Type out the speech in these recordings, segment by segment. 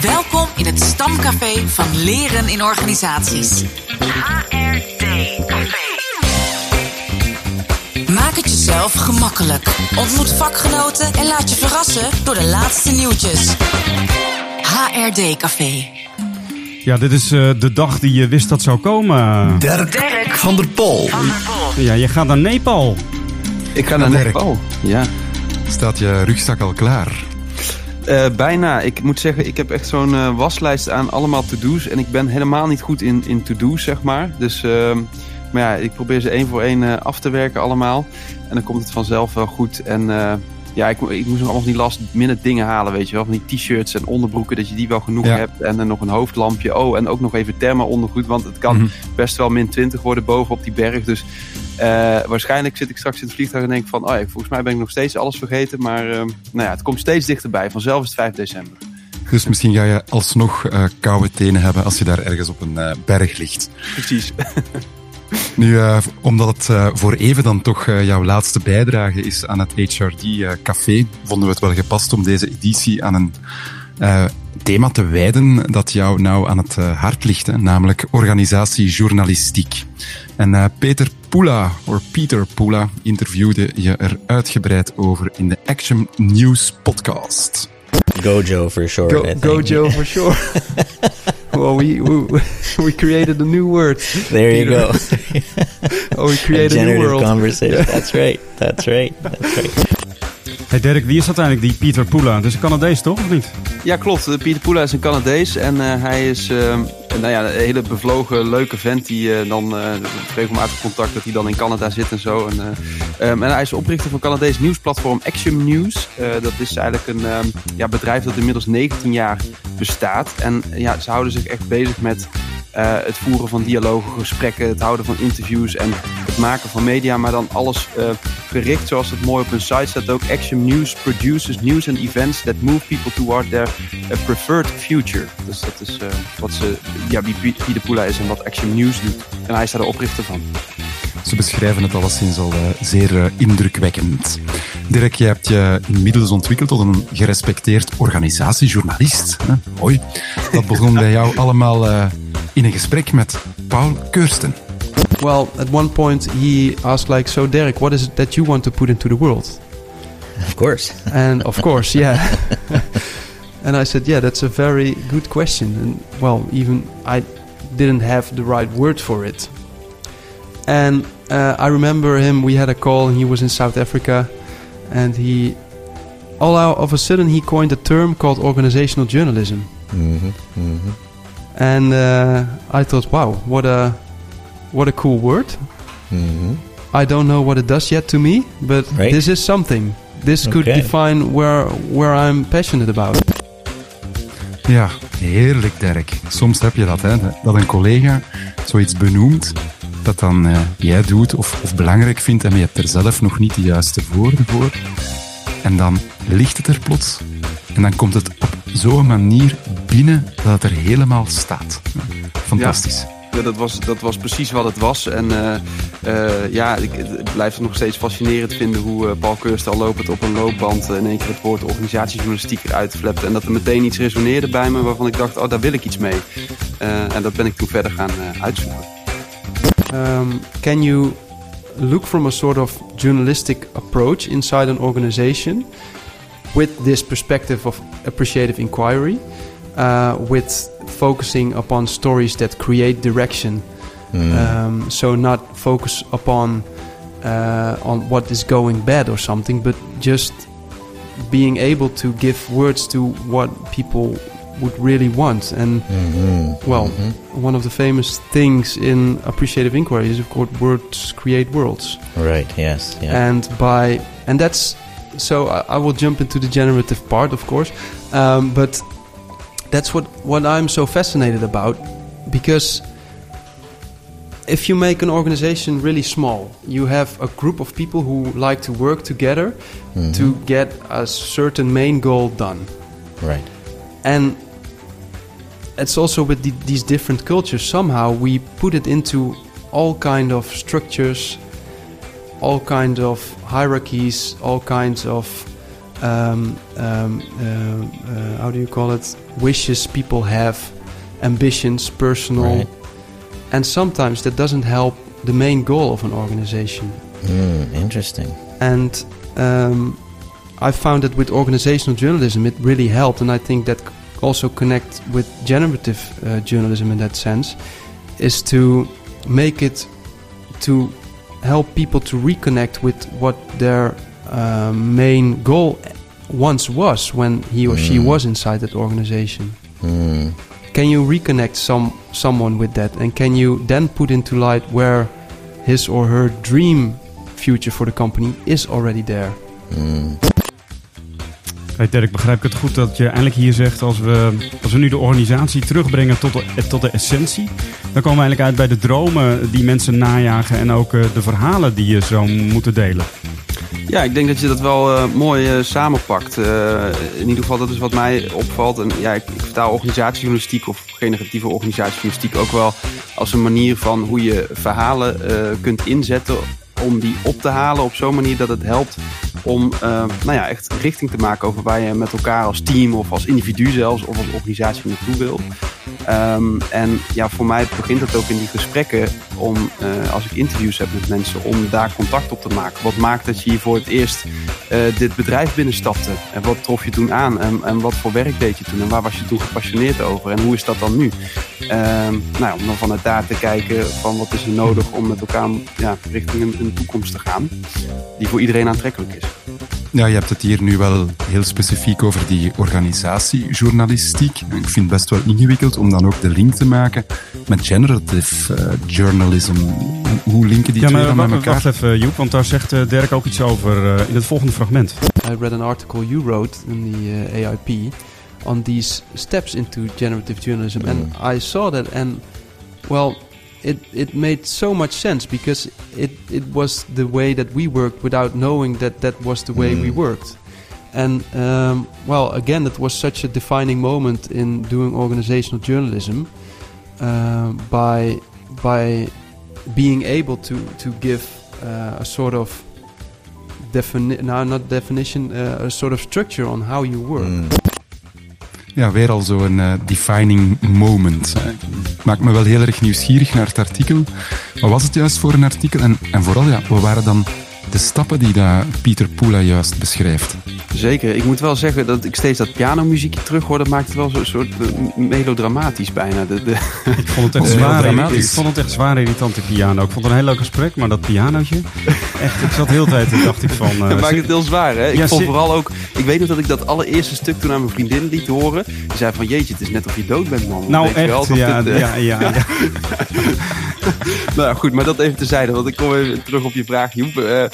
Welkom in het stamcafé van Leren in Organisaties. HRD Café. Maak het jezelf gemakkelijk. Ontmoet vakgenoten en laat je verrassen door de laatste nieuwtjes. HRD Café. Ja, dit is uh, de dag die je wist dat zou komen. Dirk, Dirk van der Pol. van der Pol. Ja, je gaat naar Nepal. Ik ga naar Dirk. Nepal. Ja. Staat je rugzak al klaar? Eh, bijna. Ik moet zeggen, ik heb echt zo'n eh, waslijst aan allemaal to-do's. En ik ben helemaal niet goed in, in to-do's, zeg maar. Dus, ehm, maar ja, ik probeer ze één voor één eh, af te werken allemaal. En dan komt het vanzelf wel goed. En ja, ik, ik moest nog allemaal die last minute dingen halen, weet je wel. Van die t-shirts en onderbroeken, dat je die wel genoeg Ja. hebt. En dan nog een hoofdlampje. Oh, en ook nog even thermo-ondergoed. Want het kan Mhm. best wel min 20 worden boven op die berg. Dus eh, waarschijnlijk zit ik straks in het vliegtuig en denk van... Oh ja, volgens mij ben ik nog steeds alles vergeten. Maar ehm, nou ja, het komt steeds dichterbij. Vanzelf is het 5 december. Dus misschien ga je alsnog eh, koude tenen hebben als je daar ergens op een eh, berg ligt. Precies. Nu, eh, omdat het eh, voor even dan toch eh, jouw laatste bijdrage is aan het HRD-café, vonden we het wel gepast om deze editie aan een eh, thema te wijden dat jou nou aan het hart ligt, hè, namelijk organisatiejournalistiek. En eh, Peter Poela, of Peter Poela, interviewde je er uitgebreid over in de Action News podcast. Gojo for short. Go. Gojo for sure. well, we, we we created a new word. There you go. Oh, we A created a new generative world. conversation. That's right. That's right. That's right. Hey Dirk, wie is uiteindelijk die Pieter Poela? Dat is een Canadees toch, of niet? Ja, klopt. Eh, Pieter Poela is een Canadees. En eh, hij is eh, nou ja, een hele bevlogen, leuke vent. Die eh, dan regelmatig contact dat hij dan in Canada zit en zo. En, eh, ehm, en hij is oprichter van Canadees nieuwsplatform Action News. Dat is eigenlijk een ehm, ja, bedrijf dat inmiddels 19 jaar bestaat. En ja, ze houden zich echt bezig met het voeren van dialogen, gesprekken, het houden van interviews en het maken van media. Maar dan alles eh, gericht, zoals het mooi op hun site staat ook. Action News produces news and events that move people toward their eh, preferred future. Dus dat is eh, wat ze, ja, wie Pieter Poela is en wat Action News doet. En hij is daar de oprichter van. Ze beschrijven het alleszins al zeer indrukwekkend. Dirk, je hebt je inmiddels ontwikkeld tot een gerespecteerd organisatiejournalist. Hè? Mooi. Dat begon bij jou allemaal in een gesprek met Paul Keursten. Well, at one point he asked, like, so Derek, what is it that you want to put into the world? Of course. And of course, yeah. and I said, yeah, that's a very good question. And well, even I didn't have the right word for it. And uh, I remember him. We had a call, and he was in South Africa, and he, all out of a sudden, he coined a term called organizational journalism. hmm hmm And uh, I thought, wow, what a, what a cool word. hmm I don't know what it does yet to me, but Right. this is something. This could Okay. define where where I'm passionate about. Ja, heerlijk Dirk. Soms heb je dat, hè, dat een collega zoiets benoemt dat dan eh, jij doet of, of belangrijk vindt en je hebt er zelf nog niet de juiste woorden voor. En dan ligt het er plots en dan komt het op zo'n manier binnen dat het er helemaal staat. Fantastisch. Dat, was, dat was precies wat het was. En eh, eh, ja, ik, het nog steeds fascinerend vinden hoe eh, Paul Keurst al lopend op een loopband in één keer het woord organisatiejournalistiek eruit flept. En dat er meteen iets resoneerde bij me waarvan ik dacht, oh daar wil ik iets mee. En dat ben ik toen verder gaan uitzoeken. Um, can you look from a sort of journalistic approach inside an organization with this perspective of appreciative inquiry, uh, with focusing upon stories that create direction? Um, so not focus upon uh, on what is going bad or something, but just being able to give words to what people would really want. And hmm well, one of the famous things in appreciative inquiry is, of course, words create worlds, Right. Yes. Yeah. and by and that's so. I, I will jump into the generative part, of course, um, but that's what what I'm so fascinated about because if you make an organization really small, you have a group of people who like to work together mm-hmm. to get a certain main goal done right. and it's also with the, these different cultures somehow we put it into all kind of structures all kind of hierarchies all kinds of um, um, uh, uh, how do you call it? Wishes people have, ambitions, personal, Right. and sometimes that doesn't help the main goal of an organization. Mm, interesting. And um, I found that with organizational journalism, it really helped, and I think that also connect with generative uh, journalism in that sense, is to make it to help people to reconnect with what their uh, main goal once was when he or she Mm. was inside that organization. Mm, Can you reconnect some someone with that, and can you then put into light where his or her dream future for the company is already there? mm. Hey Dirk, begrijp ik het goed dat je eigenlijk hier zegt... als we, als we nu de organisatie terugbrengen tot de, tot de essentie... dan komen we eigenlijk uit bij de dromen die mensen najagen... en ook eh, de verhalen die je zou moeten delen. Ja, ik denk dat je dat wel eh, mooi eh, samenpakt. Eh, in ieder geval, dat is wat mij opvalt. En ja, ik, vertaal organisatiejournalistiek of generatieve organisatiejournalistiek ook wel als een manier van hoe je verhalen kunt inzetten om die op te halen op zo'n manier dat het helpt om nou ja, echt richting te maken over waar je met elkaar als team of als individu zelfs of als organisatie naartoe wil. Ehm, en ja, voor mij begint het ook in die gesprekken om, eh, als ik interviews heb met mensen, om daar contact op te maken. Wat maakt dat je hier voor het eerst eh, dit bedrijf binnenstapte? En wat trof je toen aan? En, en wat voor werk deed je toen? En waar was je toen gepassioneerd over? En hoe is dat dan nu? Ehm, nou, om dan vanuit daar te kijken van wat is er nodig om met elkaar ja, richting een toekomst te gaan. Die voor iedereen aantrekkelijk is. Ja, je hebt het hier nu wel heel specifiek over die organisatiejournalistiek. Ik vind het best wel ingewikkeld om dan ook de link te maken met generative eh, journalism. Hoe, linken die ja, twee dan met wa- wacht elkaar? even Joep, want daar zegt eh, Dirk ook iets over eh, in het volgende fragment. I read an article you wrote in the uh, AIP on these steps into generative journalism, and I saw that, and well, it it made so much sense because it it was the way that we worked without knowing that that was the way we Mm. worked. And um, well, again, it was such a defining moment in doing organizational journalism um, by by being able to to give uh, a sort of defini- no, not definition, uh, a sort of structure on how you work. Mm. Ja, weer al zo'n eh, defining moment. Eh, Ik maak me wel heel erg nieuwsgierig naar het artikel. Wat was het juist voor een artikel? En, en vooral, ja, wat waren dan de stappen die dat Pieter Poela juist beschrijft? Zeker. Ik moet wel zeggen dat ik steeds dat pianomuziekje terug hoor. Dat maakt het wel zo'n soort eh, melodramatisch bijna. De, de, Ik vond het echt zwaar, ik vond het echt zwaar irritant, die piano. Ik vond het een heel leuk gesprek, maar dat pianootje... Echt, ik zat heel de tijd en dacht ik van... eh, dat maakt het heel zwaar, hè? Ik Ja, vond vooral ook... Ik weet nog dat ik dat allereerste stuk toen aan mijn vriendin liet horen. Die zei van, jeetje, het is net of je dood bent, man. nou Weet je wel, echt, alsof ja, dit, eh, ja, ja, ja. nou ja, goed, maar dat even tezijde, want ik kom even terug op je vraag, Joep. Eh,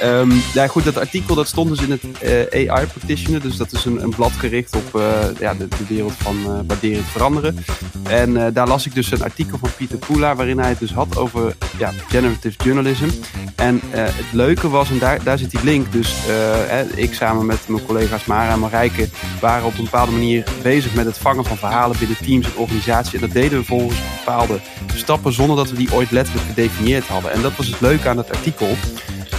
ehm, ja, goed, dat artikel dat stond dus in het eh, AI Practitioner. Dus dat is een, een blad gericht op eh, ja, de, wereld van eh waarderend veranderen. En daar las ik dus een artikel van Pieter Poela, waarin hij het dus had over ja, generative journalism. En het leuke was, en daar, daar zit die link, dus ik samen met mijn collega's Mara en Marijke waren op een bepaalde manier bezig met het vangen van verhalen binnen teams en organisaties. En dat deden we volgens bepaalde stappen zonder dat we die ooit letterlijk gedefinieerd hadden. En dat was het leuke aan het artikel.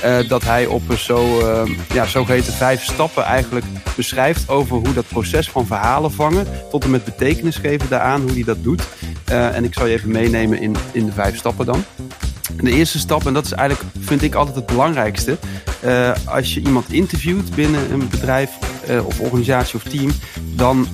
Eh, dat hij op zo, eh, ja, zogeheten vijf stappen eigenlijk beschrijft over hoe dat proces van verhalen vangen tot en met betekenis geven daaraan, hoe hij dat doet. Eh, en ik zal je even meenemen in, in de vijf stappen dan. De eerste stap, en dat is eigenlijk, vind ik altijd het belangrijkste. eh, als je iemand interviewt binnen een bedrijf of organisatie of team, dan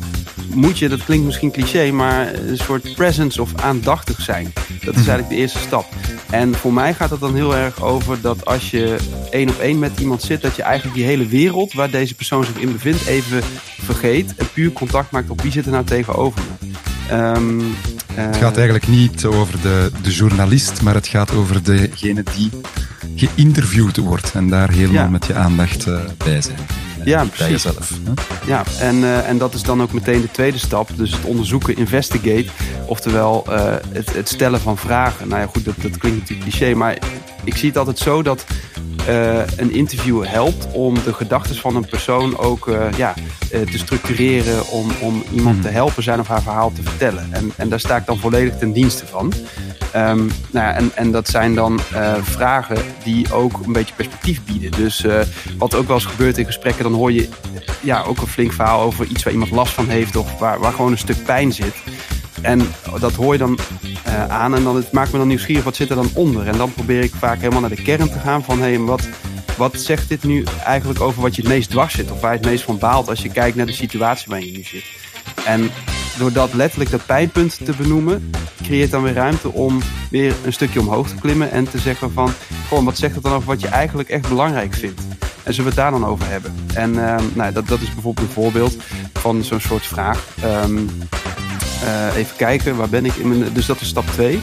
moet je, dat klinkt misschien cliché, maar een soort presence of aandachtig zijn. Dat is eigenlijk de eerste stap. En voor mij gaat het dan heel erg over dat als je één op één met iemand zit, dat je eigenlijk die hele wereld waar deze persoon zich in bevindt even vergeet en puur contact maakt op wie zit er nou tegenover me. Ehm, Het gaat eigenlijk niet over de, de journalist, maar het gaat over degene die geïnterviewd wordt en daar helemaal Ja. met je aandacht eh, bij zijn. Ja, Niet bij precies. jezelf. Ja, en, eh, en dat is dan ook meteen de tweede stap. Dus het onderzoeken, investigate. Oftewel eh, het, het stellen van vragen. Nou ja, goed, dat, dat klinkt natuurlijk cliché. Maar ik zie het altijd zo dat eh, een interview helpt om de gedachten van een persoon ook ja, te structureren. Om, om iemand te helpen zijn of haar verhaal te vertellen. En, en daar sta ik dan volledig ten dienste van. Ehm, nou ja, en, en dat zijn dan eh, vragen die ook een beetje perspectief bieden. Dus eh, wat ook wel eens gebeurt in gesprekken, dan hoor je ja, ook een flink verhaal over iets waar iemand last van heeft of waar, waar gewoon een stuk pijn zit. En dat hoor je dan eh, aan en dan, het maakt me dan nieuwsgierig, wat zit er dan onder? En dan probeer ik vaak helemaal naar de kern te gaan van, hé, hey, wat, wat zegt dit nu eigenlijk over wat je het meest dwars zit? Of waar je het meest van baalt als je kijkt naar de situatie waarin je nu zit? En door dat letterlijk dat pijnpunt te benoemen, creëert dan weer ruimte om weer een stukje omhoog te klimmen en te zeggen van, goh, wat zegt het dan over wat je eigenlijk echt belangrijk vindt? En zullen we het daar dan over hebben? En uh, nou, dat, dat is bijvoorbeeld een voorbeeld van zo'n soort vraag. Um, uh, even kijken, waar ben ik in mijn... Dus dat is stap 2.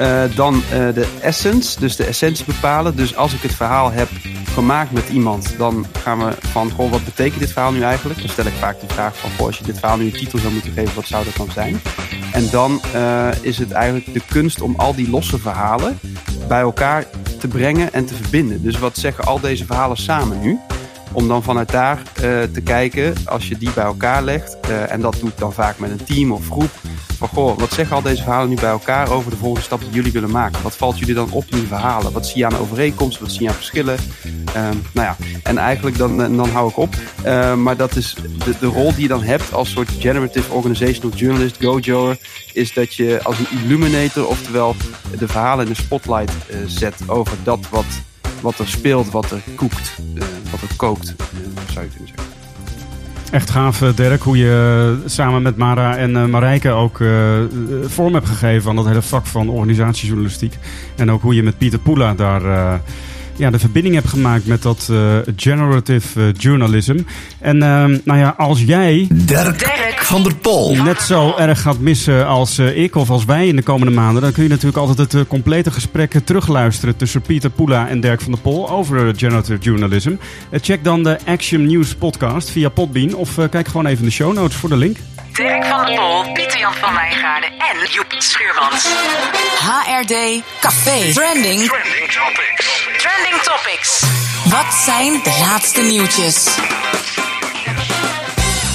Uh, dan uh, de essence, dus de essentie bepalen. Dus als ik het verhaal heb gemaakt met iemand, dan gaan we van, goh, wat betekent dit verhaal nu eigenlijk? Dan stel ik vaak de vraag van, goh, als je dit verhaal nu een titel zou moeten geven, wat zou dat dan zijn? En dan uh, is het eigenlijk de kunst om al die losse verhalen bij elkaar te brengen en te verbinden. Dus wat zeggen al deze verhalen samen nu? Om dan vanuit daar uh, te kijken, als je die bij elkaar legt, uh, en dat doe ik dan vaak met een team of groep, van goh, wat zeggen al deze verhalen nu bij elkaar over de volgende stap die jullie willen maken? Wat valt jullie dan op in die verhalen? Wat zie je aan overeenkomsten? Wat zie je aan verschillen? Uh, nou ja, en eigenlijk dan, dan hou ik op. Maar dat is de, de rol die je dan hebt als soort generative organizational journalist, gojoer, is dat je als een illuminator, oftewel de verhalen in de spotlight zet over dat wat, wat er speelt, wat er koekt, uh, wat er kookt, zou je kunnen zeggen. Echt gaaf, Dirk, hoe je samen met Mara en uh, Marijke ook vorm hebt gegeven aan dat hele vak van organisatiejournalistiek. En ook hoe je met Pieter Poela daar ja, de verbinding hebt gemaakt met dat generative journalism. En nou ja, als jij Dirk, Dirk van der Pol net zo erg gaat missen als ik of als wij in de komende maanden, dan kun je natuurlijk altijd het complete gesprek terugluisteren tussen Pieter Poela en Dirk van der Pol over generative journalism. check dan de Action News podcast via Podbean of kijk gewoon even in de show notes voor de link. Dirk van der Pol, Pieter Jan van Wijngaarden en Joep Schuurmans. HRD Café. Trending. Trending Topics. Trending Topics. Wat zijn de laatste nieuwtjes?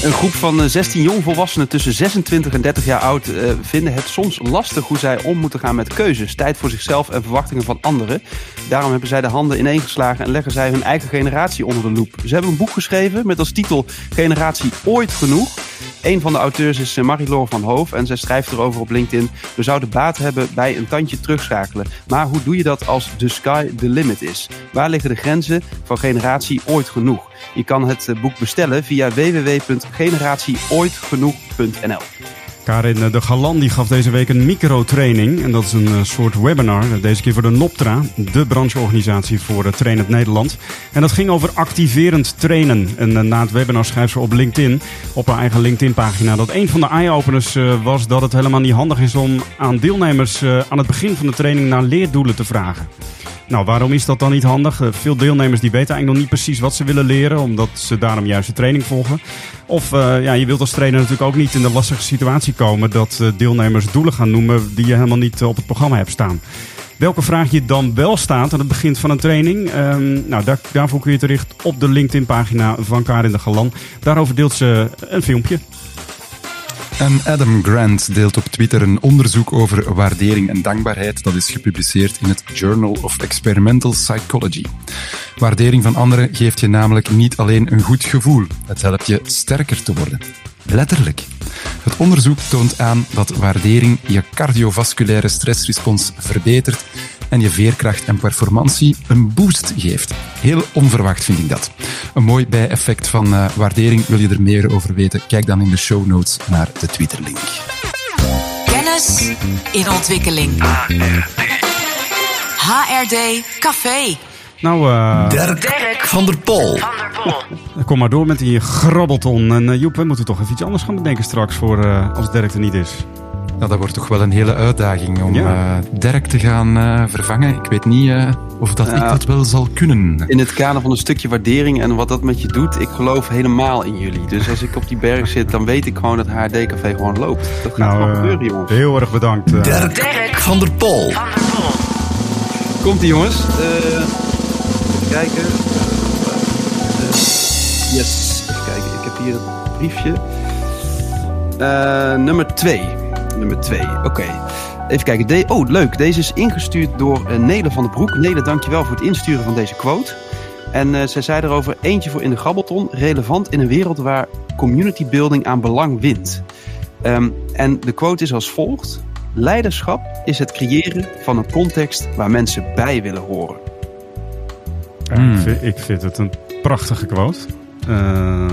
Een groep van 16 jongvolwassenen tussen 26 en 30 jaar oud uh, vinden het soms lastig hoe zij om moeten gaan met keuzes, tijd voor zichzelf en verwachtingen van anderen. Daarom hebben zij de handen ineengeslagen en leggen zij hun eigen generatie onder de loep. Ze hebben een boek geschreven met als titel Generatie Ooit Genoeg. Een van de auteurs is Marie-Laure van Hoof en zij schrijft erover op LinkedIn. We zouden baat hebben bij een tandje terugschakelen. Maar hoe doe je dat als the sky the limit is? Waar liggen de grenzen van generatie ooit genoeg? Je kan het boek bestellen via www.generatieooitgenoeg.nl. Karin de Galan die gaf deze week een microtraining. En dat is een soort webinar. Deze keer voor de NOPTRA, de brancheorganisatie voor Trainend Nederland. En dat ging over activerend trainen. En na het webinar schrijft ze op LinkedIn, op haar eigen LinkedIn-pagina, dat een van de eye-openers was dat het helemaal niet handig is om aan deelnemers aan het begin van de training naar leerdoelen te vragen. Nou, waarom is dat dan niet handig? Veel deelnemers die weten eigenlijk nog niet precies wat ze willen leren, omdat ze daarom juist de training volgen. Of ja, je wilt als trainer natuurlijk ook niet in de lastige situatie komen dat uh, deelnemers doelen gaan noemen die je helemaal niet op het programma hebt staan. Welke vraag je dan wel staat aan het begin van een training? Um, nou, daar, daarvoor kun je terecht op de LinkedIn-pagina van Karin de Galan. Daarover deelt ze een filmpje. En Adam Grant deelt op Twitter een onderzoek over waardering en dankbaarheid. Dat is gepubliceerd in het Journal of Experimental Psychology. Waardering van anderen geeft je namelijk niet alleen een goed gevoel, het helpt je sterker te worden. Letterlijk. Het onderzoek toont aan dat waardering je cardiovasculaire stressrespons verbetert en je veerkracht en performantie een boost geeft. Heel onverwacht vind ik dat. Een mooi bijeffect van uh, waardering. Wil je er meer over weten? Kijk dan in de show notes naar de Twitter-link. Kennis in ontwikkeling. HRD Café. Nou, uh, Dirk, Dirk van der Pol. Van der Pol. Kom maar door met die grabbelton. En uh, Joep, we moeten toch even iets anders gaan bedenken straks voor uh, als Dirk er niet is. Nou, dat wordt toch wel een hele uitdaging om ja. uh, Dirk te gaan uh, vervangen. Ik weet niet uh, of dat ja, ik dat wel zal kunnen. In het kader van een stukje waardering en wat dat met je doet, ik geloof helemaal in jullie. Dus als ik op die berg zit, dan weet ik gewoon dat HRD-café gewoon loopt. Dat gaat nou, gewoon gebeuren, jongens. Heel erg bedankt. Dirk, Dirk van der Pol. Van der Pol. Komt-ie, jongens. Even kijken. yes, even kijken. Ik heb hier het briefje. nummer 2 nummer 2. Oké. Even kijken. De- oh, leuk. Deze is ingestuurd door eh, Nele van den Broek. Nele, dankjewel voor het insturen van deze quote. En eh, zij zei erover eentje voor in de grabbelton. Relevant in een wereld waar community building aan belang wint. Ehm, en de quote is als volgt. Leiderschap is het creëren van een context waar mensen bij willen horen. Ja, Hmm. ik, vind, ik vind het een prachtige quote. Eh,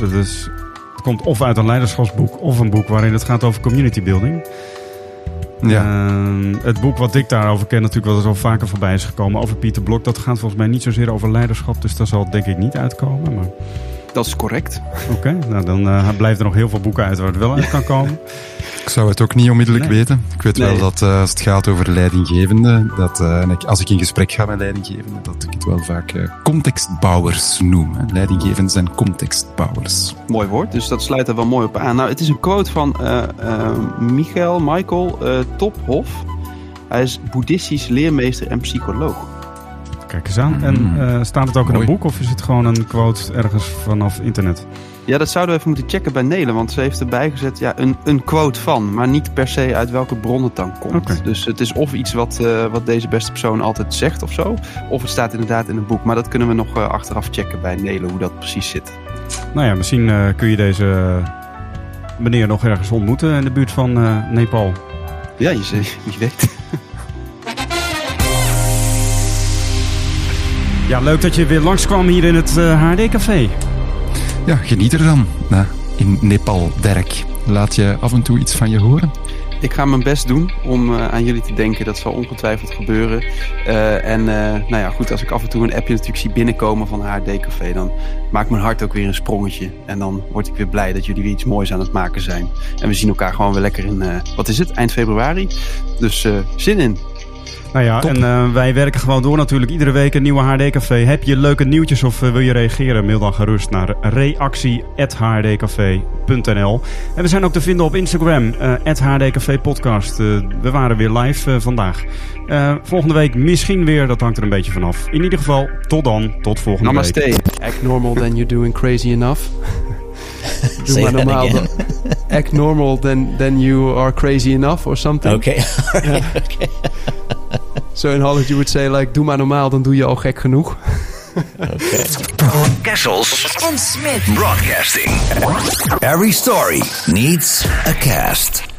het, is, het komt of uit een leiderschapsboek of een boek waarin het gaat over community building. Ja. Eh, het boek wat ik daarover ken, natuurlijk wat er al vaker voorbij is gekomen over Pieter Blok, dat gaat volgens mij niet zozeer over leiderschap, dus daar zal het denk ik niet uitkomen. Maar Dat is correct. oké, nou dan eh, blijven er nog heel veel boeken uit waar het wel uit kan komen. Ik zou het ook niet onmiddellijk Nee. weten. Ik weet Nee. wel dat eh, als het gaat over leidinggevenden, dat eh, en ik, als ik in gesprek ga met leidinggevenden, dat ik het wel vaak eh, contextbouwers noem. Hè. Leidinggevenden zijn contextbouwers. Mooi woord, dus dat sluit er wel mooi op aan. Nou, het is een quote van Michael, Michael Tophoff. Hij is boeddhistisch leermeester en psycholoog. Kijk eens aan. Mm. En eh, staat het ook in een boek of is het gewoon een quote ergens vanaf internet? Ja, dat zouden we even moeten checken bij Nelen, want ze heeft erbij gezet ja, een, een quote van, maar niet per se uit welke bron het dan komt. Dus het is of iets wat, eh, wat deze beste persoon altijd zegt of zo, of het staat inderdaad in een boek. Maar dat kunnen we nog eh, achteraf checken bij Nelen, hoe dat precies zit. Nou ja, misschien kun je deze meneer nog ergens ontmoeten in de buurt van Nepal. Ja, je, wie weet. Ja, leuk dat je weer langskwam hier in het eh, HD-café. Ja, geniet er dan. Nou, in Nepal, Dirk. Laat je af en toe iets van je horen? Ik ga mijn best doen om eh, aan jullie te denken. Dat zal ongetwijfeld gebeuren. Eh, en eh, nou ja, goed, als ik af en toe een appje natuurlijk zie binnenkomen van HD Café, dan maakt mijn hart ook weer een sprongetje. En dan word ik weer blij dat jullie weer iets moois aan het maken zijn. En we zien elkaar gewoon weer lekker in, eh, wat is het, eind februari. Dus eh, zin in. Nou ja, en eh, wij werken gewoon door natuurlijk. Iedere week een nieuwe HD-café. Heb je leuke nieuwtjes of eh, wil je reageren? Mail dan gerust naar reactie.hdcafé.nl En we zijn ook te vinden op Instagram, eh @hdcafé podcast. Eh, we waren weer live vandaag. Eh, volgende week misschien weer, dat hangt er een beetje vanaf. In ieder geval, tot dan. Tot volgende week. Namaste. Act normal, then you're doing crazy enough. Doe Say maar normaal. Act normal, then, then you are crazy enough or something. Okay. Alright, okay. So in Holland you would say like, doe maar normaal, dan doe je al gek genoeg. Okay. Kessels En Smit. Broadcasting. Every story needs a cast.